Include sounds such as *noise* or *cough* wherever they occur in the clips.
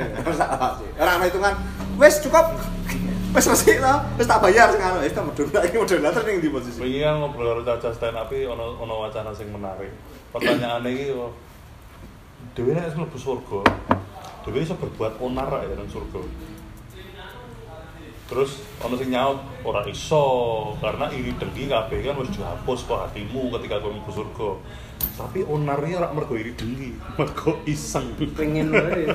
*laughs* salah sih orang hitungan wes cukup *laughs* wes resik to wes tak bayar sekarang wes tak medun *laughs* lagi moderator ning di posisi Wingi kan ngobrol karo Caca stand up iki ono ono wacana sing menarik. Pertanyaane iki kok dhewe nek wis mlebu surga, dhewe iso berbuat onar ya nang surga. Terus ono sing nyaut ora iso karena iri dengki kabeh kan wis dihapus kok hatimu ketika kowe mlebu surga. Tapi onarnya ora mergo iri dengki, *laughs* mergo iseng. Pengen wae.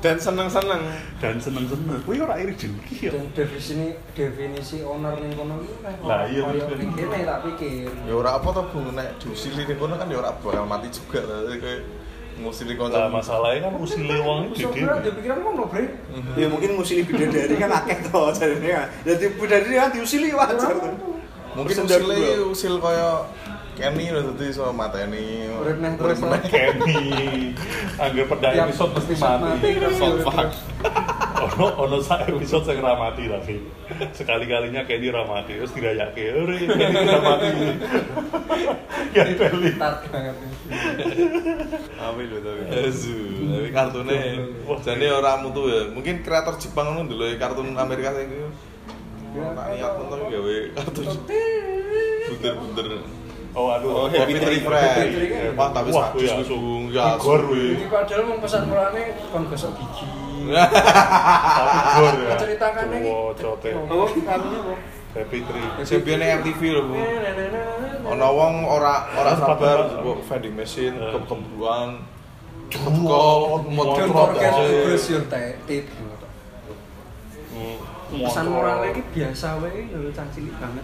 Dan seneng-seneng. dan seneng-seneng. Kuwi ora iri dengki ya. dan definisi definisi owner ning kono iki kan Lah, iya, pikir nek tak pikir. Ya ora apa to Bu. Nek diusili ning kono kan ya ora bakal mati juga kayak ngusili Lah kanca. masalahnya kan usile wong iki dhewe. berat, dia pikiran ngono bre. Ya mungkin musili bidadari kan akeh to jarene kan jadi bidadari kan diusili wajar Mungkin usile usil kaya Kenny lho dadi iso mateni. Urip neh terus. Kenny anggap pada episode mesti episode mati. kan. So fuck. *laughs* ono ono sak episode sing ra mati tapi sekali kalinya Kenny ra mati terus dirayake ore Kenny ra mati *laughs* ya beli Tart banget *laughs* Api lho tapi. Asu, tapi kartune jane ora mutu ya. Mungkin kreator Jepang ngono dulu kartun Amerika sing iku. Tak niat nonton gawe kartun bunder-bunder. Oh aduh Oh, Happy Tree Friend. Happy Tree. Wah, tapi Wah, sadis iya, wis asu. Bu. ya. Igor asu. wih. Jadi padahal mau pesan mulane kon gosok gigi tapi gor ya Ceritakannya iki. Cowok cote Oh, kamunya apa? Happy Tree Sing biyen MTV lho, Bu. Ono wong ora ora sabar njupuk vending machine Kok Don't motor forget to aja. brush your te- teeth. Hmm, Pesan moral iki biasa wae lho cah cilik banget.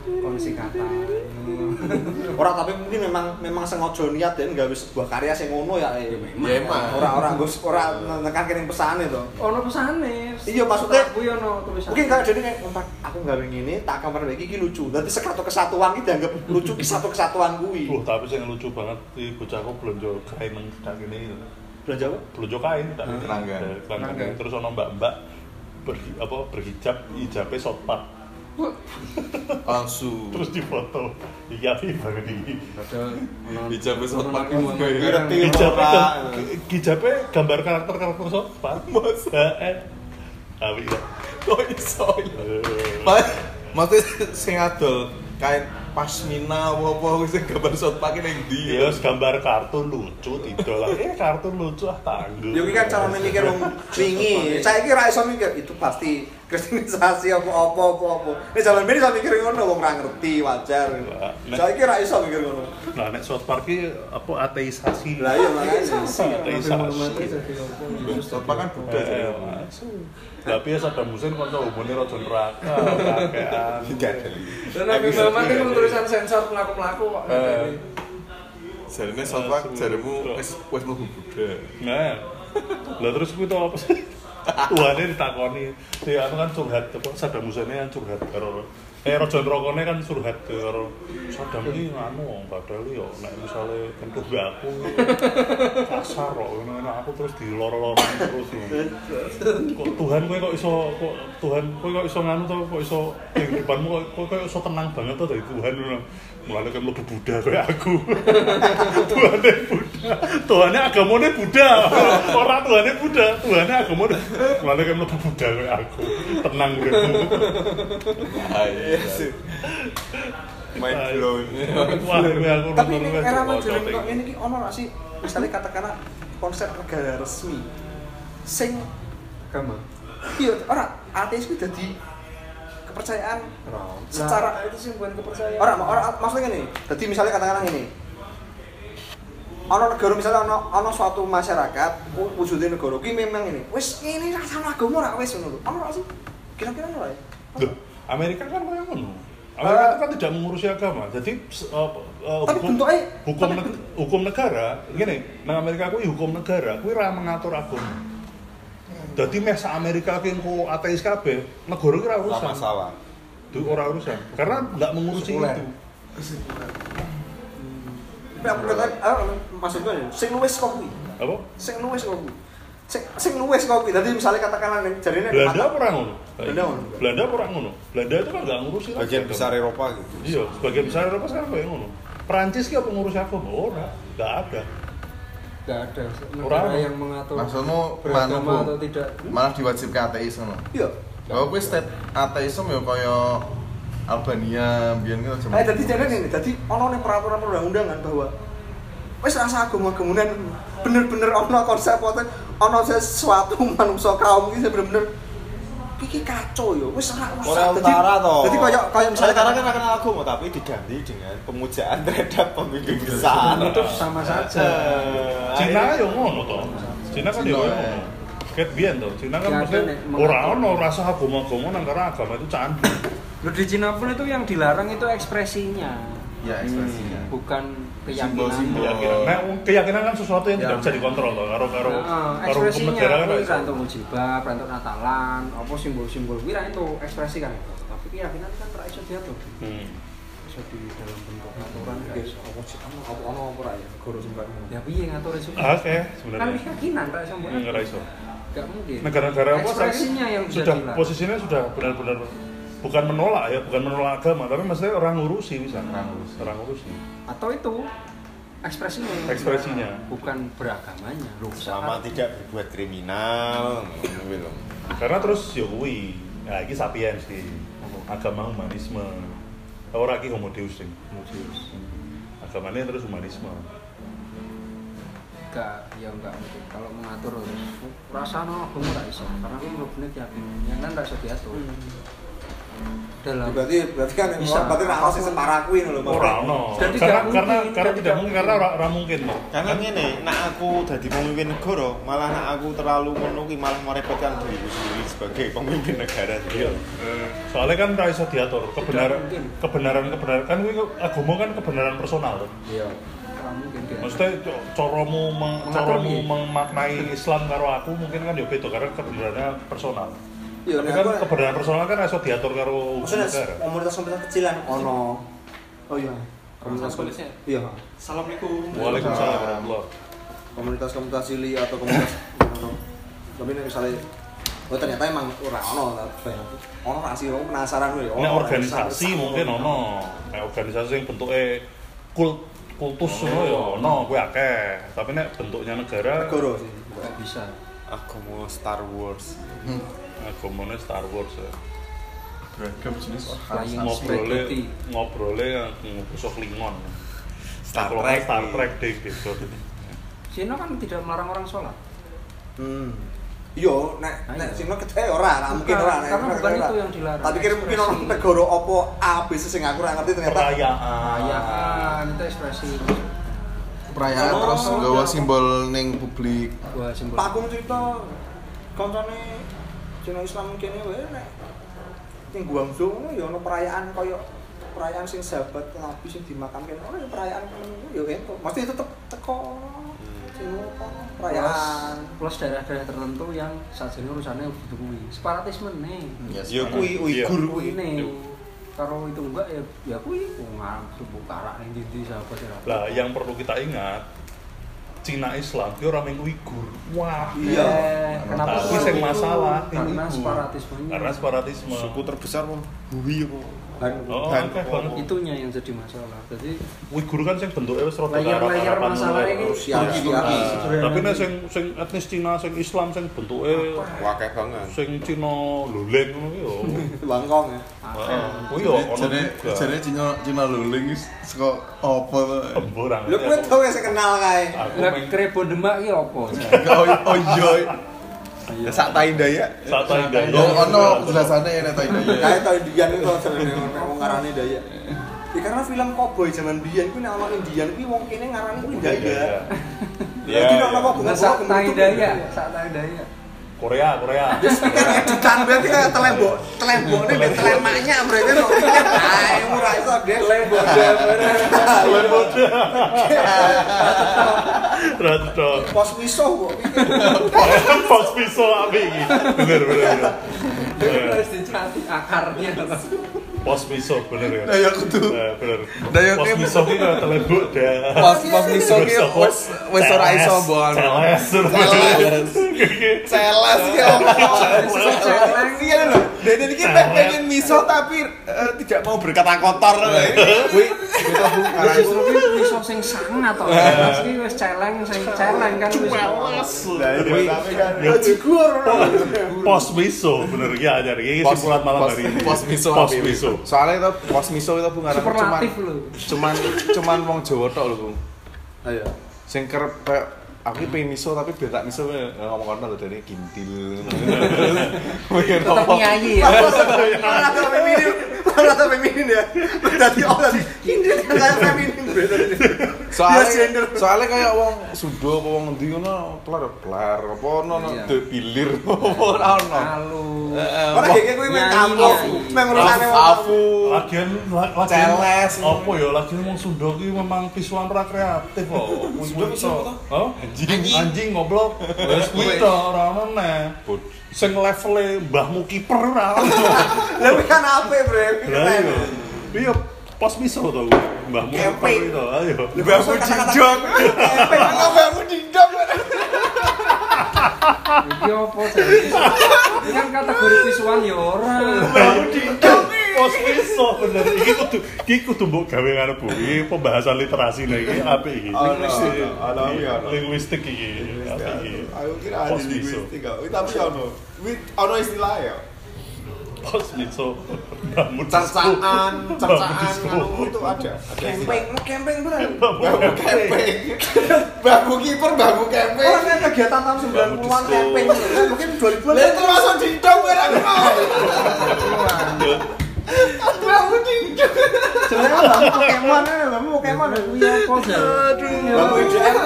Kongsi kata. *laughs* Ora tapi mungkin memang memang sengaja niat dan gawe sebuah karya sing ngono ya. eh. Ya emang. Ora ora nggo ora nekan kene pesane to. Ono pesane. Iya, maksudnya- kuwi ono. Mungkin kalau jadi kayak "Entar aku gawe ngene, tak kamar iki iki lucu. Dadi sekatu kesatuan iki dianggap lucu ki satu kesatuan kuwi. Wah, tapi sing lucu banget di bocahku belanja kain nang ini. Belanja apa? Belanja kain tak ini. Keranggan. Keranggan. Terus ono mbak-mbak berhi, apa berhijab hijabe sopan. *laughs* Langsung. Terus difoto. Iya, iya banget iki. Padahal. Hijabe Ora. gam- hijabe gambar karakter-karakter sopan. Mas. Eh. Tapi ya. Kok iso? Eh, Mas, maksudnya sing adol kain pasmina apa-apa wis gambar shot pakai ning ndi Ya, wis gambar kartun lucu tidak lah. Eh, kartun lucu ah tangguh. Yo ki kan cara mikir wong wingi. Saiki ra iso mikir itu pasti kristenisasi apa apa apa apa. Nek jalan ben iso mikir ngono wong ra ngerti wajar. Lah, nek- Saiki ra iso mikir ngono. Nah, nek South Park ki apa ateisasi. Lah iya makanya. Ateisasi. shot kan Buddha. Tapi ya Saddam Hussein kanca umune raja neraka, kakean. Dan Nabi Muhammad itu tulisan sensor pelaku-pelaku kok. Eh. jarine shot pak jaremu wis wis mlebu Buddha Nah. Lah terus kuwi tau apa sih? Tuhane ditakoni. Si anu kan curhat apa Saddam Hussein kan curhat karo Eh raja nerakane kan curhat karo Saddam iki nganu padahal yo nek misale kentuh gak aku kasar kok ngono aku terus diloro-loro terus. Kok Tuhan kowe kok iso kok Tuhan kowe kok iso nganu to kok iso ning depanmu kok kok iso tenang banget to dari Tuhan. Mulane kan mlebu Buddha kayak aku. *laughs* Tuhane Buddha. Tuhane agamane Buddha. Ora Tuhane Buddha, Tuhane agamane. Mulane kan mlebu Buddha kayak aku. Tenang uripmu. ayo Mind blown. Wah, kowe aku Tapi ini era coba. kok ini ki ono gak sih misalnya katakanlah konsep negara resmi sing Agama. iya ora ateis ku dadi kepercayaan Secara- Nah, itu sih bukan kepercayaan. Ora, ora maksudnya gini. Jadi misalnya katakanlah gini. Ono negara misalnya ono ono suatu masyarakat wu- wujudnya negara ki memang ini. Wis ini rasane agama ora wis ngono lho. Ono sih? Kira-kira ono ora ya? Loh, Amerika kan kayak ngono. Amerika itu kan tidak mengurusi agama. Jadi uh, uh, Tapi hukum, bentuknya- hukum, tapi- neg- hukum negara, gini, nang Amerika kuwi hukum negara, kuwi ra mengatur agama. Jadi meh sak Amerika ki engko ateis kabeh, negara ki ora urusan. masalah Itu ora urusan. Karena nggak mengurusi Sekuler. itu. Tapi aku kata ah, maksudnya ya, sing luwes kok kuwi. Apa? Sing luwes kok kuwi. Sing sing luwes kok kuwi. Dadi misalnya katakanlah ning jarine Belanda apa orang ngono? Belanda ngono. Belanda apa orang ngono? Belanda itu kan nggak ngurusi lagi bagian besar Eropa gitu Iya, sebagian besar Eropa sekarang kayak ngono. Perancis ki apa ngurusi agama? Ora, nggak ada. Gak ada negara yang mengatur Maksudmu beragama atau tidak. malah diwajibkan ateis ngono. Iya. Kalau kuwi state ateisme ya kaya Albania biyen kan Eh dadi jane ini, dadi ono ning peraturan perundang-undangan bahwa wis rasa agama-agamunan bener-bener ono konsep wote ono sesuatu *laughs* manusia kaum iki bener-bener iki kacau ya wis ora usah Korea Dadi- Utara toh. Dadi kayak kayak misalnya Korea Utara kan kenal agama tapi diganti dengan pemujaan terhadap pemimpin besar. Itu sama saja. Eh, Cina yo ngono to. Cina kan yo Cina, ngono. ya. Ket biyen to. Cina kan Ya, mesti ora ono rasa agama-agama nang karena agama itu candi. Loh, di Cina pun itu yang dilarang itu ekspresinya, Ya ekspresinya. bukan keyakinan. Simbol-simbol. Keyakinan. Nah, keyakinan kan sesuatu yang tidak Ya. bisa dikontrol to karo karo Nah, karo hukum negara kan kuwi iso. ra entuk mujibah, ra entuk Natalan, apa simbol-simbol kuwi ra entuk ekspresi kan itu. Tapi keyakinan kan ra iso diatur. Hmm. Iso di dalam bentuk aturan gak Guys, apa sih ono apa ono apa ya sing kaya ngono. Ya piye ngatur iso? Ah, Oke, Kan sebenarnya. keyakinan ra iso Enggak atur. iso. Mungkin. Negara-negara apa saiki Ekspresinya yang bisa sudah posisinya sudah benar-benar bukan menolak ya, bukan menolak agama, tapi maksudnya orang ngurusi bisa. Orang ngurusi. Orang ngurusi. Atau itu ekspresinya Ekspresinya. bukan beragamanya. Loh, Selama tidak berbuat kriminal, lho. Karena terus ya kuwi. Nah, iki sapiens sih. Agama humanisme. Ora iki homo deus sing. Agamanya terus humanisme. enggak ya enggak mungkin kalau mengatur rasanya agama tak iso karena aku mlebune keyakinan yang kan tak iso diatur dalam Berarti berarti kan Bisa. berarti ra ono sing separa kuwi lho. Ora ono. Jadi Karena tidak karena mungkin, karena jadi tidak mungkin karena ora mungkin loh. Karena ngene, nek aku dadi pemimpin negara, malah nek aku terlalu ngono kuwi malah merepotkan diriku sendiri sebagai pemimpin negara. Iya. Soalnya kan ra iso diatur kebenaran kebenaran kebenaran kan kuwi agama kan kebenaran personal iya dia Maksudnya co- coromu coromu memaknai Islam karo aku mungkin kan ya beda karena kebenarannya personal. Iya, Tapi nek kan aku- kebenaran personal kan iso diatur karo Maksudnya komunitas-komunitas kecilan ono. Oh iya. Komunitas Komunitasnya? Iya. Assalamualaikum. Waalaikumsalam warahmatullahi Komunitas-komunitas cili atau komunitas. *laughs* Tapi nek misalnya Oh ternyata emang ora ono ono ra sih aku penasaran gue. Nek organisasi mungkin ono. Nek organisasi yang bentuknya kult kultus ngono ya ono kuwi akeh. Tapi nek bentuknya negara negara sih. nggak bisa Agama Star Wars. Agamanya Star Wars ya. Beragam jenis Ngobrolnya ngobrolnya ngusuk Klingon. Star Trek Star. Trek deh gitu. Cina kan tidak melarang orang sholat Hmm. Yo, nek Ah, nek iya. sing kete ora, ra mungkin ora. nek karena ora, bukan ora. itu yang dilarang. Tak pikir mungkin Ekspresi. negara apa A B C sing aku ora ngerti ternyata. Perayaan. perayaan itu ekspresi perayaan terus nggawa iya. simbol ning publik buah simbol Pak Agung cerita koncone Cina Islam kene wae nek ning Guangzhou ngono ya ono perayaan kaya perayaan sing sahabat Nabi sing dimakamkan ono ya perayaan ngono ya ento. Mesti tetep teko. Perayaan. plus daerah-daerah tertentu yang saat ini urusannya begitu kuwi separatisme nih. Ya kuwi Uighur kuwi kuwi. nih kalau itu enggak ya ya kuwi ngarang tubuh karak ning ndi sahabat ya. Lah yang perlu kita ingat Cina Islam itu orang yang Uighur. Wah. Iya. Kenapa itu? masalah karena Uighur. separatismenya Karena separatisme. Suku terbesar pun Hui apa? Oh, Han- akeh banget. itunya yang jadi masalah jadi Uighur kan sing bentuknya wis rada Layer-layer Arab-Araban masalah ngono. ini Rusia, Tapi nek sing sing etnis Cina, sing Islam, sing bentuke Wakeh banget. sing Cina luleng ngono ki yo. *laughs* Bangkong ya. Kuwi yo juga. jadi Cina Cina luling wis saka apa to. Lho kowe tau ya sing kenal kae. Meng Krebon Demak ki apa? *laughs* oh oh iya ya sak tai daya Satu indah. oh ono jelasane nek tai daya Kae tau Indian itu jenenge nek wong ngarani Dayak. Ya karena film cowboy zaman biyen kuwi nek ana Indian kuwi wong kene ngarani kuwi Iya, Dayak. Iya, Jadi nek iya. ana apa Nah, sak tai daya, sak tai daya. Korea, Korea. Ya speaker editan berarti kayak telembok, telembok ini dan telemaknya berarti no. Ah, murah itu deh. Lembok Rada. Pos miso kok. *laughs* Pos pisau api iki. Bener bener. bener. Harus dicari akarnya. Pos pisau bener ya. daya kudu Eh, bener. Daya Pos ki- pisau ki kaya telembuk dah. pas pas miso ki wis wis ora iso mbok Celes. Celes ya. Celeng. Iya lho, Dene iki pengen miso tapi eh, tidak mau berkata kotor. Kuwi kita bu karena justru kuwi iso sing sangat to. Iki wis celeng sing celeng kan tapi kan Ya, Jigur. pos miso bener ya ajar ini kesimpulan malam hari ini Pos miso. pos miso Soalnya itu pos miso itu bukan cuman Superlatif lho. cuman cuman wong Jawa tok lho, Bung. Ayo. Sing kerep aku pengen miso tapi biar tak miso ya ngomong kono lho dene kintil. *laughs* Tetap apa? nyanyi ya. Ke feminin, malah ke feminin ya. Berarti oh tadi ini kan ini. Soalnya gender. soalnya kayak wong Sunda apa wong endi ngono plar plar apa ono Iya. de pilir *laughs* apa ono. Ora kayak kuwi meng Nyanyi, kamu, meng urusane wong. Afu. lagian la- lagian Celes. apa ya? Lagian wong Sunda ki memang visual ora kreatif kok. Sunda visual apa oh anjing. Anjing ngoblok wis kuwi to ora ono neh sing levele mbahmu kiper ora ono. Kuwi kan ape, Bre? Kuwi keren. iya iya pos miso to mbahmu kiper Kemping. itu ayo mbahmu jinjong. Mbahmu jinjong. Iki apa jadi? Ini kan kategori visual ya ora. pos miso bener iki kudu iki kudu mbok gawe karo Bu iki pembahasan literasi nih iki apik iki ono, iya, ono. linguistik iki apik iki Aku kira linguistik. Tapi ono. Wi ono istilah ya. Pos miso mbahmu Cercaan, cercaan itu ada. Ada Camping, mau camping beneran. Babu camping. Babu kiper, babu camping. Orang kan kegiatan tahun 90-an camping. Mungkin 2000-an. Lah termasuk jinjong ora mau. Babu jinjong. Sebenarnya bang Pokemon ya, bang Pokemon. Kuwi apa jadi? Bang WDM.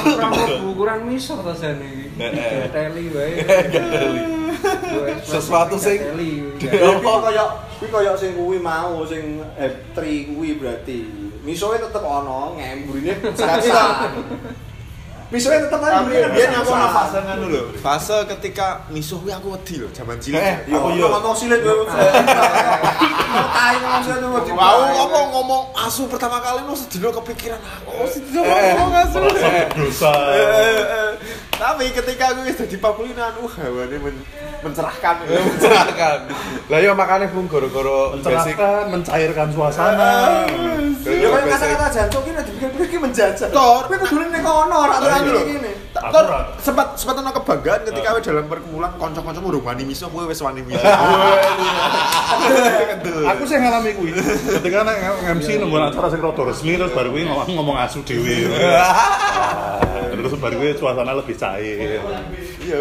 Kurang ukuran jane. Heeh. Teli wae. *laughs* Sesuatu sing-. Kuwi kaya kuwi kaya sing kuwi mau sing F3 kuwi berarti. Misoe tetep ono, ngemburine biasa. Misoe tetep ana biasa. aku ono fase ngono lho. Fase ketika misuh kuwi aku wedi lho, jaman cilik. Eh, Yo, aku yo? ngomong silet kowe. Tai ngomong kowe. Mau ngomong ngomong asu pertama kali lu sedino kepikiran aku sedino ngomong asu. Berdosa Eh, eh. Tapi ketika aku wis dadi pakulinan, uh hawane men- mencerahkan. *laughs* mencerahkan. Lah yo makane Bung gara-gara basic mencerahkan mencairkan suasana Ya kaya kata-kata jantung ki nek dipikir-pikir ki menjajah. Tor. Kowe kudune ning kono ora Iya. ngene. Tor sempat sempat ono kebanggaan ketika we dalam perkumpulan kanca-kanca urung wani miso kowe wis wani miso. *laughs* aku sih ngalami kuwi. Ketika nek MC nunggu acara sing rada resmi terus baru kuwi ngomong, ngomong asu dhewe. *laughs* Terus baru kuwi suasana lebih cair. Iya.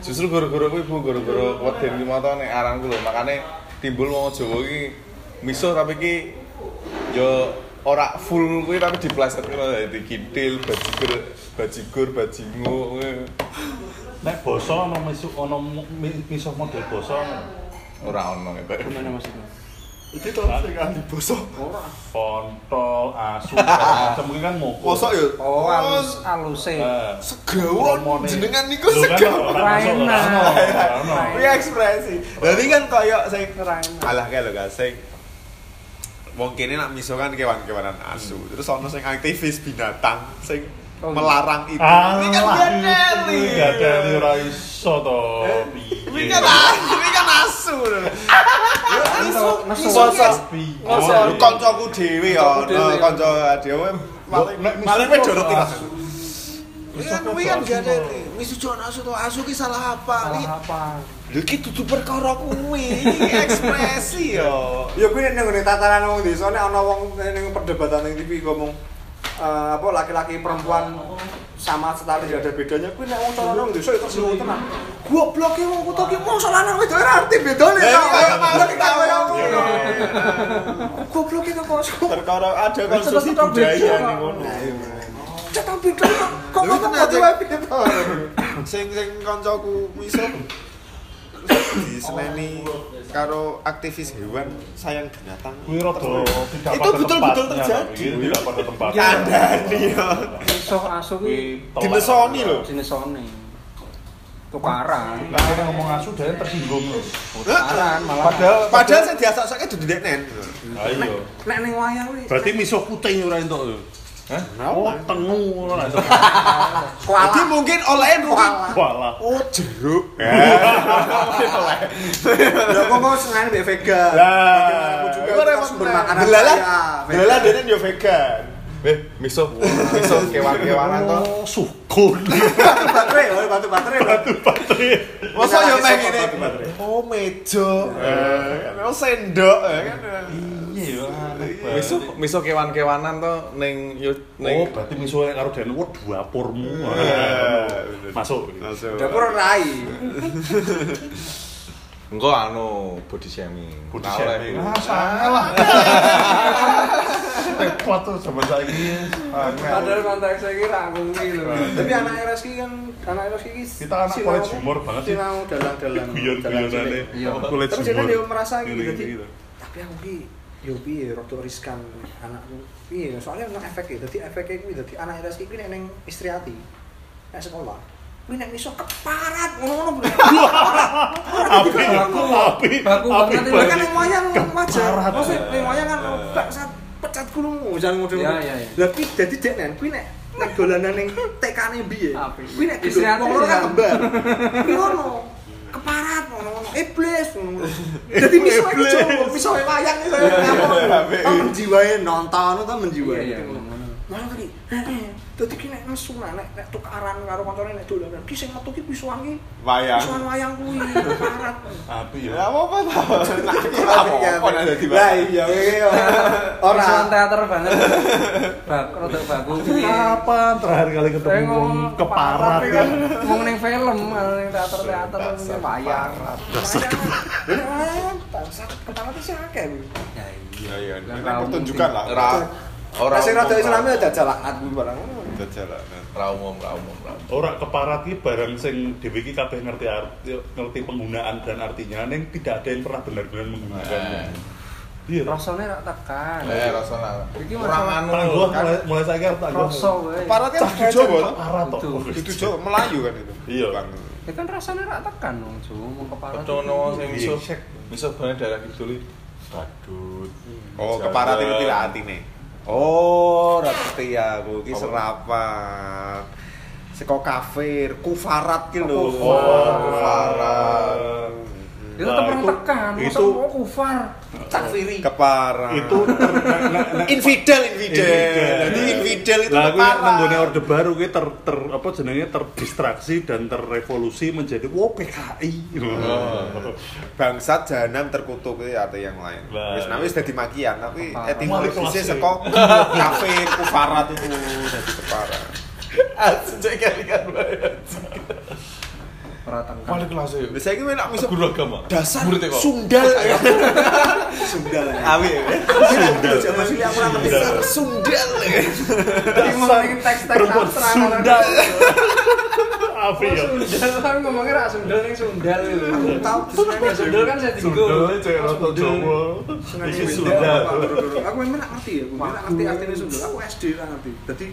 Justru gara-gara kuwi Bu, gara-gara weden ki moto nek aranku lho, makane timbul wong Jawa iki miso tapi ki yo ora full kuwi tapi dipleset ngono dadi kintil, bajigur, bajigur, bajingu kuwi. nek basa ono misu ono mi- miso model basa ora ono ya. Gimana maksudnya? Iki to sing andi bosok. kontol asu macam mungkin kan mau Bosok yo. Oh, alus aluse. Segawon jenengan niku kan segawon. Raina. Kuwi ekspresi. Dadi kan koyo sing Raina. alah kae lho guys sing wong kene nak miso kan kewan-kewanan asu. Terus ono sing aktivis binatang sing Oh, melarang itu. Ah, Ini kan gadeli. Gak ada ora iso to. Ini kan asu, ini kan asu. Nesu? Masa kancaku dhewe ya, kanca dhewe miso maling Ini kan kan gadeli. Misu jon asu to, asu ki salah apa? Ini Salah apa? Lho iki dudu perkara kuwi, iki ekspresi yo. Ya kuwi nek ngene tatanan wong desa nek ana wong ning perdebatan ning TV ngomong eh, apa laki-laki perempuan sama setara tidak ada bedanya kuwi nek wong cara nang desa itu tersinggung tenan. Goblok ki wong kutho ki mosok lanang wedok ora arti bedane. Lah, tau. iya, iya, kaya iya. ngono. Goblok ki kok kok Perkara ada konstruksi Tetep beda. budaya ning ngono. cetak beda kok kok kok nanti- piye. *laughs* Sing sing kancaku miso diseneni karo aktivis hewan sayang binatang. Kuwi rada Itu betul-betul terjadi. ini tidak pada tempatnya. Kandhani yo. Miso asu ki Kuwi tolak. Dimesoni lho. jenisone. Tukaran. Lah ngomong asu dia tersinggung lho. Tukaran malah. Padahal Padahal sing diasake dudu ndek nen. Ayo. nek ning wayang kuwi Berarti miso putih ora entuk lho. Hah? Oh, tengu. Jadi mungkin oleh mungkin Walah. oh jeruk. *laughs* Lah kok kok senengane mbek vegan. Lah, Aku juga kok itu repot sumber meneh. makanan Delala, delala dene yo vegan. Eh, miso, miso kewan-kewanan to. Oh, sukun. Batu baterai, oh, batu baterai. Batu Masa yo meh ngene. baterai. Oh, meja. Eh, oh sendok ya kan. Iya. Miso, miso kewan-kewanan to ning yo Oh, ning berarti misalnya karo Den wah dapurmu. Iya. Masuk. Masuk. Dapur rai. *laughs* engko anu body shaming. Body Nah, shaming. Ah, salah. *laughs* Repot tuh zaman saiki. Padahal konteks saya kira aku gitu. Tapi anak Reski kan anak Reski ki Kita anak college humor banget sih. Sinau dalang-dalang. *laughs* Guyon-guyonane. Iya. Jadi humor. dia merasa gitu jadi gitu. tapi aku ki yo piye rada riskan anakku. Piye soalnya ono efek dadi efeke kuwi dadi anak Reski kuwi nek ning istri ati. Nek sekolah kuwi nek iso keparat ngono-ngono. *laughs* Api, Baku, api, baku api banget ini. kan ning wayang wajar. Maksud ning wayang kan bangsat pecat kulungmu jangan. Iya, iya, iya. Lah kuwi dadi dek nen kuwi nek nek dolanan ning biye. Api. Kuwi nek Istri wong loro kan kembar. Kuwi ngono. Keparat ngono-ngono. Iblis ngono. Dadi miso iki Jawa, miso wayang ngomong. Oh menjiwai nonton itu menjiwai. Iya, iya, ngono. Malah tadi, heeh. Dadi ki nek nesu nek nek tukaran karo kancane nek dolanan. Ki sing metu ki pisuan ki. Wayang. Pisuan wayang kuwi keparat. Api Ya ya. Apa nek dadi Lah iya. Ora teater banget. Bak, rada piye. Kapan terakhir kali ketemu keparat kan kan? ngomong ning film, ning teater-teater punya wayang. Wayang bangsat keparat sih akeh. Ya Iya iya. Lah, Ini ra pertunjukan lah. Ora ora sing rada kuwi barang. Jalanan. Ra umum, ra umum, ra umum. Ora keparat iki barang sing dhewe iki kabeh ngerti arti ngerti penggunaan dan artinya ning tidak ada yang pernah benar-benar menggunakannya. Iya. Ras. Rasane rak tekan. Eh, rasanya Iki kurang anu. Tangguh mulai kan. mulai saiki arep tangguh. Rasa wae. Cah di Jawa. Keparat toh. Betul. Itu Jawa Melayu kan itu. Iya. Ya kan rasane rak tekan wong Jawa mau keparat. Kecono sing miso. Iya. Miso bane daerah kidul. Badut. Oh, keparat itu tidak atine. Oh, ngerti aku iki Apa? serapan. Seko kafir, kufarat ki lho. Oh, kufar. kufarat. Itu Nah, tetep orang itu- tekan. Itu- mau kufar. Takfiri. Keparat. Itu ter, infidel, infidel. Jadi infidel itu Lah nenggone orde baru kuwi ter, ter apa jenenge terdistraksi dan terrevolusi menjadi wow PKI. Oh. bangsat jahanam terkutuk itu arti yang lain. Wis nah wis dadi makian, tapi kelas, seko kafir, kufarat itu dadi keparat. Asli kalian bae. Tekan. Wali kelas e. Wis saiki nek miso Guru agama. dasar Murid kok. *laughs* sundal. Sundal. Awi. Sundal. Jaman sini aku ngerti. Dasar sundal. Ngomongin teks-teks. Sundal. Apa ya? Sundal kan ngomongnya rak Sundal ning Sundal. Aku tahu Ya Sundal kan saya Sundal cek rata Jawa. Iki Sundal. Aku memang nggak ngerti ya, aku nggak ngerti artinya Sundal. Aku SD lah ngerti. Jadi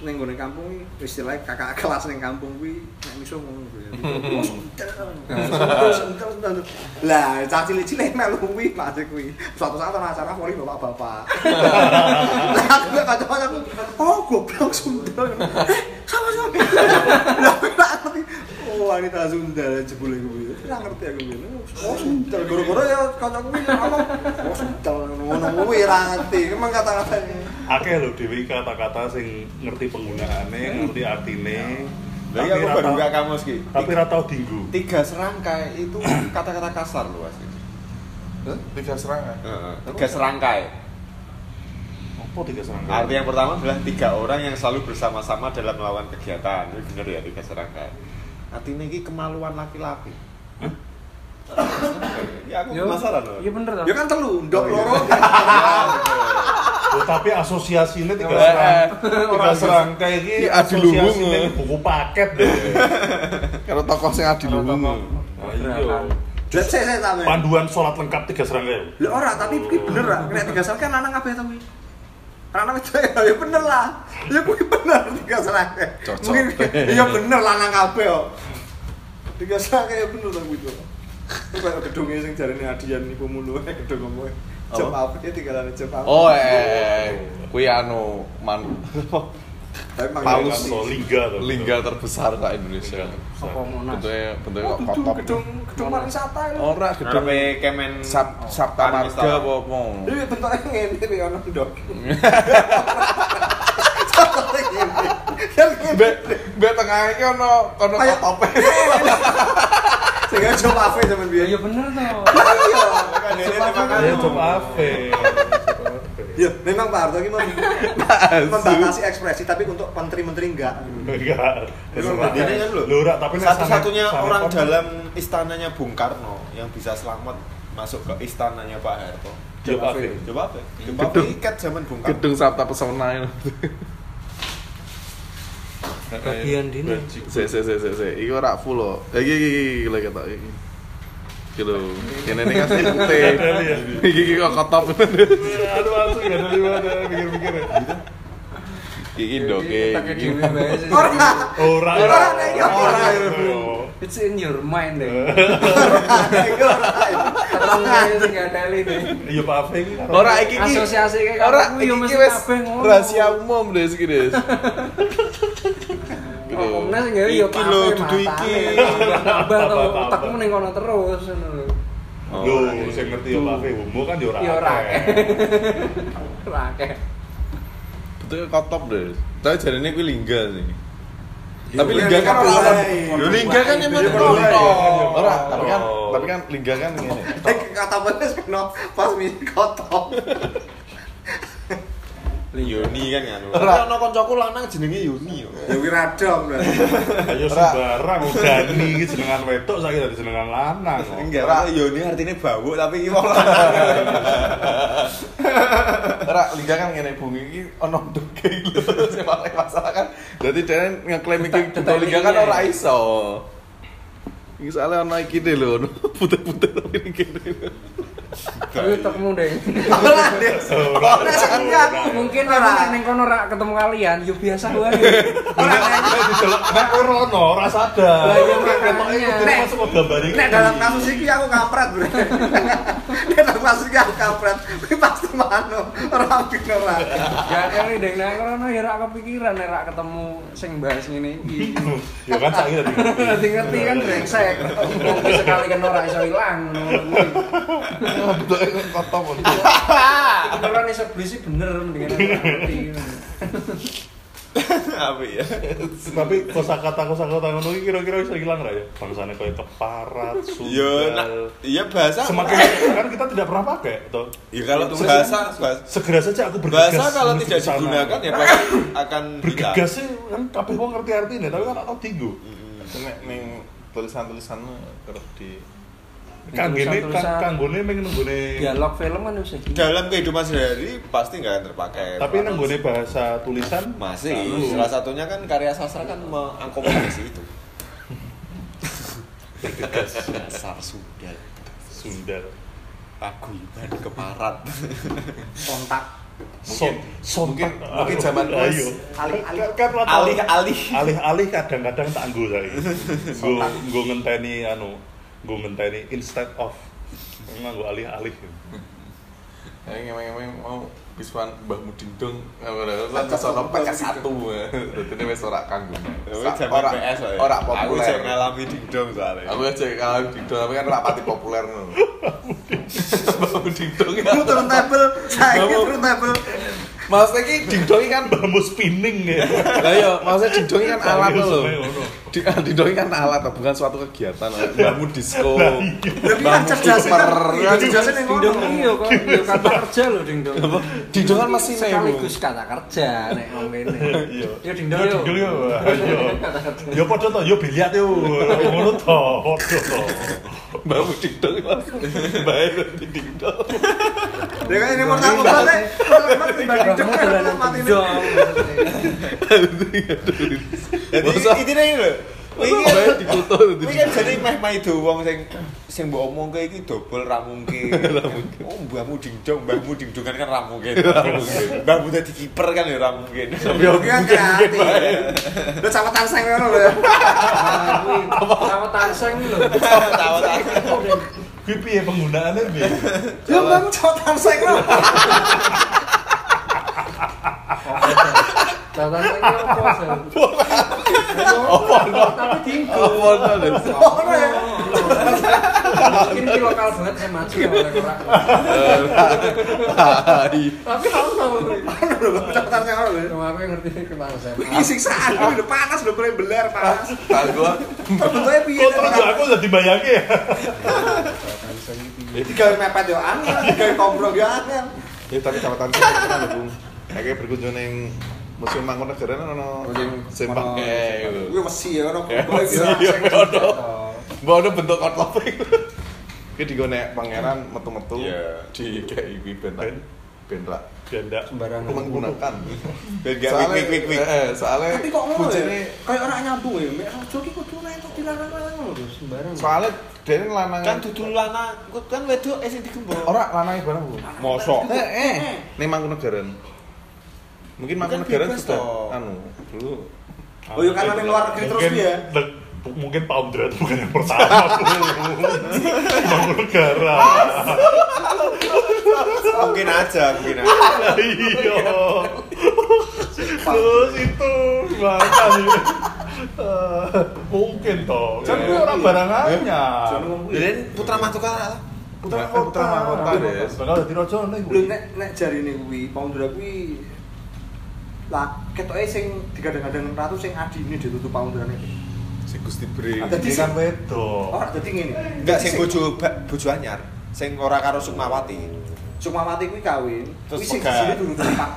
neng gue kampung ini istilahnya kakak kelas neng kampung gue nek miso ngono kuwi. *laughs* Oh. Lah, cah cilik-cilik melu kuwi masih kuwi. Suatu saat ana acara voli bapak-bapak. *laughs* Lah aku gak kacau aku. Oh, goblok Sundal. Eh, sama sama. Lah aku nggak ngerti. Wanita Sundal jebule kuwi. Ora ngerti aku kuwi. Oh, Sundal. Goro-goro ya kancaku kuwi ngomong. Oh, Sundal ngono kuwi ora ngerti. Emang kata-katanya. Akeh lho dhewe kata-kata sing ngerti penggunaane, ngerti artine. Lah iya aku ra baru gak kamus ki. Tapi ra tau dinggo. Tiga serangkai itu *coughs* kata-kata kasar loh asli. Tiga serangan. Tiga serangkai. Apa tiga serangkai? Arti yang pertama adalah tiga orang yang selalu bersama-sama dalam melakukan kegiatan. Ini bener ya tiga serangkai. Artinya ini kemaluan laki-laki. Hah? Ya aku Yo, penasaran loh. Iya bener Ya kan telu, ndok Oh, iya. loro. *laughs* Oh, tapi asosiasinya tiga Eh, serang, eh. tiga serangkai ini Iya, adi asosiasinya eh. buku paket deh. Karo tokoh sing adi iya. Lah saya saya tahu. Panduan sholat lengkap tiga serangkai. Lah ora, tapi iki bener lah. Nek tiga serangkai lanang kabeh to kuwi. Lanang itu ya bener lah. Ya kuwi bener tiga. Cocok. Mungkin *laughs* ya bener lanang kabeh kok. Tiga serangkai ya bener to kuwi. Itu kayak gedungnya sing jarene adian iku mulu gedung apa. Job Apa? Dia tinggalan job apa? Oh, eh, kuwi anu man *laughs* Tapi Paus. So, lingga tuh. lingga terbesar ke Indonesia. Apa Monas? Bentuknya bentuknya Oh, kok gedung, kotop. gedung, gedung pariwisata itu. Ora gedung Kemen Sab Sabta Marga apa apa. Ini bentuknya ngene iki ono ndok. Kan. Mbak mbak tengah iki ono ono Kayak- kotope. *laughs* Sehingga job apa zaman Ya biyen? bener toh. Iya. Kan kan? Ya coba Ave. Ya, memang Pak Harto ini mem- *laughs* membatasi ekspresi tapi untuk menteri-menteri enggak. Enggak. Ini kan lho. Tapi Satu-satunya orang dalam istananya Bung Karno yang bisa selamat masuk ke istananya Pak Harto. Coba apa? Coba apa Gedung. ikat zaman Bung Karno. Gedung Sabta Pesona itu. Bagian dini. Se se se se se. Iki ora full loh. Eh, Iki iki iki lagi ketok iki. Iki lho. Kene ini putih. Iki iki kok kotop. Aduh, langsung gak ada mana mikir-mikir. Dhewe bae sih. Ora. Ora, Ora, ora. It's in your mind deh. Ora. Ada ini. Iya Pak kan- Ora iki iki. Asosiasi kayak Ora kamu, iki yo iki mesti wis kabeh ngono. rahasia umum iki Des. *laughs* Gitu. Oh, nggak yo Iki lho, dudu iki. To otakmu ning kono terus ngono lho. Oh, Lho, ora sing iki. ngerti ya Pak homo kan ya ora. Ya ora. *laughs* Ora akeh. Betul kotop Des. Tapi jarine kuwi lingga sih. Ya, Tapi ya, lingga kan kan ora ora. Yo lingga kan yang Iya, mana bener, iya, kan, iya. Ora, tapi kan Oh. tapi kan lingga kan ngene. *laughs* Eh, Kata benes kena pas mi kotok. Yuni kan kan. Ora. Ono kancaku lanang jenenge Yuni yo. Ya wiradom lah. Ayo Ora. sembarang udani iki jenengan wedok saiki dadi jenengan lanang. Enggak, Ora. Yuni artinya bau tapi iki wong *laughs* lanang. Ora lingga kan ngene bungi iki ono iki lho. Sing paling masalah kan dadi dhewe ngeklaim iki lingga kan ora iso. Iki soalnya ono iki deh lho, ono *laughs* putih-putih tapi ini kene. Kuwi otakmu deh. Ora Des. Ora. Ora sengaja. Mungkin Ora. emang ning kono ora ketemu kalian, yo biasa wae. *laughs* Ora Nek ora ora sadar. Lah, iya, iki. *laughs* Nek dalam kasus ini aku kampret bro. Nek dalam kasus ini aku kampret. Ini pasti mano orang bikin orang. Ya kali deng nang kono ya ora kepikiran nek ora ketemu sing bahas ngene iki. Ya kan dadi. Ngerti ngerti kan brengsek. Ki sekali kan ora iso ilang. Bentuke kotop. Beneran iso beli sih bener mendingan ora ngerti. Apa ya? Tapi kosakata kosakata ngono iki kira-kira iso ilang ra ya? Bangsane koyo keparat, Yo, sundal. iya bahasa. Semakin kan kita tidak pernah pakai toh. Ya kalau Itu bahasa, bahasa, Segera saja aku bergegas. bahasa kalau tidak digunakan ya pasti akan hilang. bergegas sih kan kabeh wong ngerti artinya tapi kan atau tinggu. Nek ning tulisan-tulisan kerep di Tulisan-tulisan. kanggone meng nenggone Dialog film kan wis iki. Dalam kehidupan sehari pasti nggak akan terpakai. tapi nenggone bahasa tulisan masih. Lalu. Salah satunya kan karya sastra kan mengakomodasi itu. Dasar sudah Sundal. paguyuban keparat. kontak. Son, son mungkin- mungkin zaman Ayo. Alih-alih. Kan Alih-alih. kadang-kadang tak nggo saiki. *laughs* Nggo nggo ngenteni anu, nggo ngenteni instead of nganggo alih-alih. Kayak ngemeng-ngemeng mau pisuan Mbah Mudindong kan terus ono PK1 dadi ini wis ora kanggo. Zaman ora PS ora Aku populer saya ngalami dingdong soalnya. aku aja kalah dingdong tapi kan ora pati populer ngono. *laughs* Mbah Mudindong ya. Itu turntable, saya turntable. Maksudnya ki dingdong kan Bambu spinning ya. lah iya maksudnya dingdong kan alat Iya, lho sebenarnya ngono. Di- dingdong kan alat bukan suatu kegiatan mbahmu disco kan kan, Bumper. cerdasnya nih Dingdong ngono. iki yo kok yo kata kerja lho dingdong. dingdong kan mesin sekaligus kata kerja nek ngomong. Iya. Yo dingdong Yo yo. dingdong yo. Yo padha to, yo biliat yo. Ngono to, padha to. Mbahmu dingdong bae di dingdong Ya kan ini mau tamu banget. Dingdong. Jadi intinya ini lho. Iki dikutuk kan jadi meh meh doang sing sing mbok omongke iki dobel ra mungkin. *laughs* Oh, mbahmu dingdong, mbahmu dingdong kan ra mungkin. Mbahmu dadi kiper kan ya ra mungkin. *laughs* Yo kan kreatif. Lu sama tangseng ngono lho. Sama tangseng lho. *laughs* Tawa-tawa. Kuwi piye penggunaannya piye? Ya bang cowok tanseng. Catatan ini apa sih? Apa Tapi tinggal. Apa nih? Ya. Mungkin ini lokal banget saya maju ya oleh orang. Tapi tahu tanseng lo. lho. Cuma aku yang ngerti ini ke mana saya. Iki siksaan, ini udah panas udah mulai beler panas. Tak gua Terbentuknya piye? Kok terus aku udah dibayangin ya? Tiga mepet yo angel, tiga komprong yo angel. Ya tapi catatan sih kan Bung. Kayak berkunjung ning Museum Mangkunegaran ono simpang ono- kayak Gue mesti ya ono Ya, kumpul mesti, iki. ya, ono. Mbak ada bentuk kotlop Iki digone pangeran metu-metu Iya. di kayak iki ben Ben. ben rak Ganda. Sembarangan. menggunakan. Ben gak wik wik wik wik. Eh, soalnya Tapi kok ngono ya? Kayak orang nyambung ya. Mek raja ki kudu entuk dilarang-larang ngono. Sembarang. soalnya dene lanang Kan dudu lanang, kan wedok eh sing digembok. ora lanange barang Bu. Mosok. Eh, eh, ning Mangkunegaran. Mungkin Mangkunegaran sudah anu dulu Oh iya karena luar negeri terus dia. Mungkin Pak Umdra itu bukan yang pertama Bangun negara Mungkin aja, mungkin aja. iya. Terus itu gimana nih mungkin toh. Kan itu orang barangannya. Jadi putra mahkota putra Eh, putra mahkota, bakal jadi rojo nih Lho nek nek jarine kuwi Paundra kuwi lah ketoke sing digadang-gadang ratu sing adine ditutup Paundrane. Si Gusti Bre. Ada ini kan wedok Ora dadi ngene. Enggak sing bojo bojo anyar, sing ora karo Sukmawati. Sukmawati kuwi kawin, Terus sing sini dadi Pak.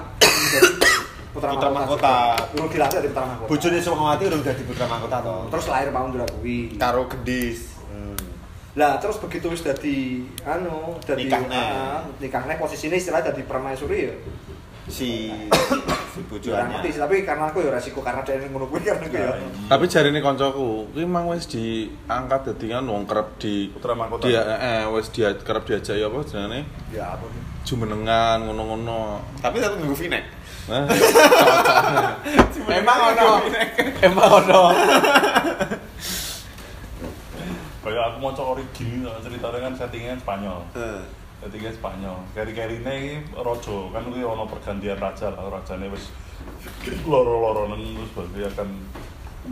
Putra Putra mahkota. Durung dilatih dari putra mahkota. Bojone Sukmawati urung dadi putra mahkota to. terus lahir Paundra kuwi. karo gendis. Lah terus begitu wis dadi anu, dadi Nikahne. ah, nikahne posisine istilah dadi permaisuri ya. Si *coughs* si anyar. ngerti sih, tapi karena aku ya resiko karena dia ngono kuwi kan aku ya. Tapi jarine koncoku, kuwi mang wis diangkat dadi kan wong kerep di putra mahkota dia eh wis dia kerep diajak apa jenenge Ya apa nih? jumenengan ngono-ngono. Tapi tetep nggo vinek. Nah, *laughs* Emang ono. Emang ono. kayak aku mau cok origin ceritanya kan settingnya Spanyol Heeh. Settingnya Spanyol kari-kari ini rojo kan itu ono pergantian raja lah rajanya wis loro-loronan terus berarti akan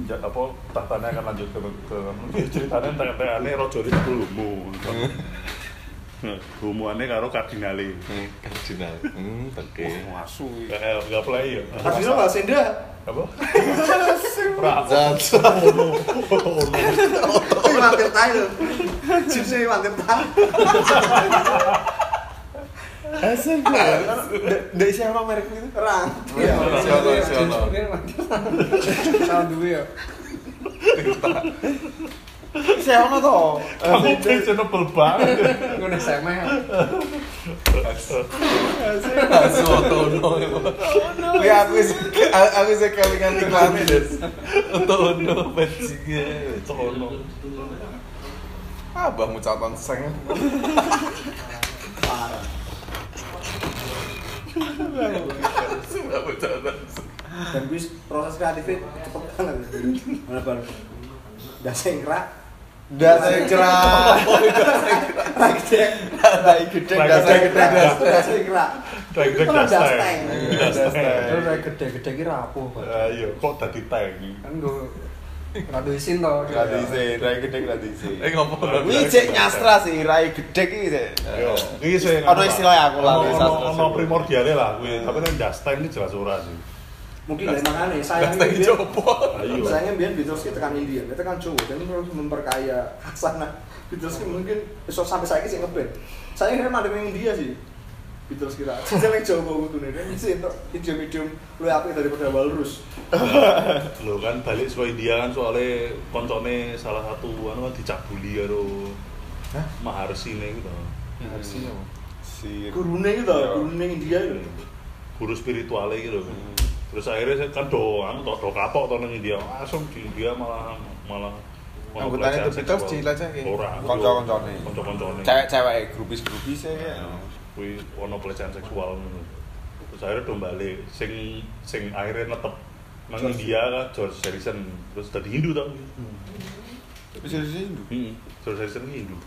ja- apa tahtanya akan lanjut ke ke ke ceritanya tengah-tengahnya rojo ini belum hubungannya karo kardinale hmm, kardinal. Hmm, oke. Asu. eh nggak play ya Artinya bahasa Indah. Apa Raja Zat. Kuwi wantir tae lho. Jinse wantir tae. Asem. Ndek siapa merek itu? Perang. Iya, Siono, siono. Tahun dulu ya. Saya ono to. kamu fashionable banget Gue udah SMA ya. Asu otono. Kuwi aku aku wis kelingan iklan Des. Otono bajinge. Otono. Abah mucatan seng. Parah. Sudah mucatan seng. Dan kuwi proses kreatifnya cepet banget. Mana baru. Dah sengkrak. Saya cerah. Lagi dek. Lagi gede, saya gede. gede. Sengkrak. Tank Itu kan Dasteng. Dasteng. Dasteng. Terus kayak gede-gede kira rapuh. Ayo, kok tadi tank? Kan gue rada isin toh. Nggak diisi, rai gede nggak diisi. Eh ngomong. Ini cek nyastra sih, rai gede ki cek. Yo, iki sing Ono istilah aku lah, sastra ono lah kuwi. Tapi nek Dasteng ini jelas ora sih. Mungkin dari makanya saya Dasteng coba. Ayo. Sayangnya biar Beatles kita tekan India, kita kan Jawa, dan terus memperkaya sana. Beatles ki mungkin besok sampai saya sih ngeband. Saya kira mandek yang India sih. Beatles kita. Saya *laughs* yang Jawa gitu nih, dan sih untuk idiom-idiom lu apik daripada Walrus. *laughs* Lho kan balik saka India kan soalnya koncone salah satu anu kan dicabuli karo Hah? Maharsine gitu. Harusnya. Si Gurune gitu, Iya. gurune India gitu. Guru spiritualnya gitu. Terus akhirnya saya kan do anu do, kapok to nang India. Langsung di India malah malah Anggotanya The Beatles seksual. dilecehin? Ora. Konco-koncone? Konco-koncone. cewek-cewek grupis-grupis ya. kuwi ono pelecehan seksual ngono. Terus akhirnya do balik sing sing akhirnya netep nang George. India kan George Harrison terus dadi Hindu tau. Tapi serius Hindu. Heeh. George Harrison Hindu.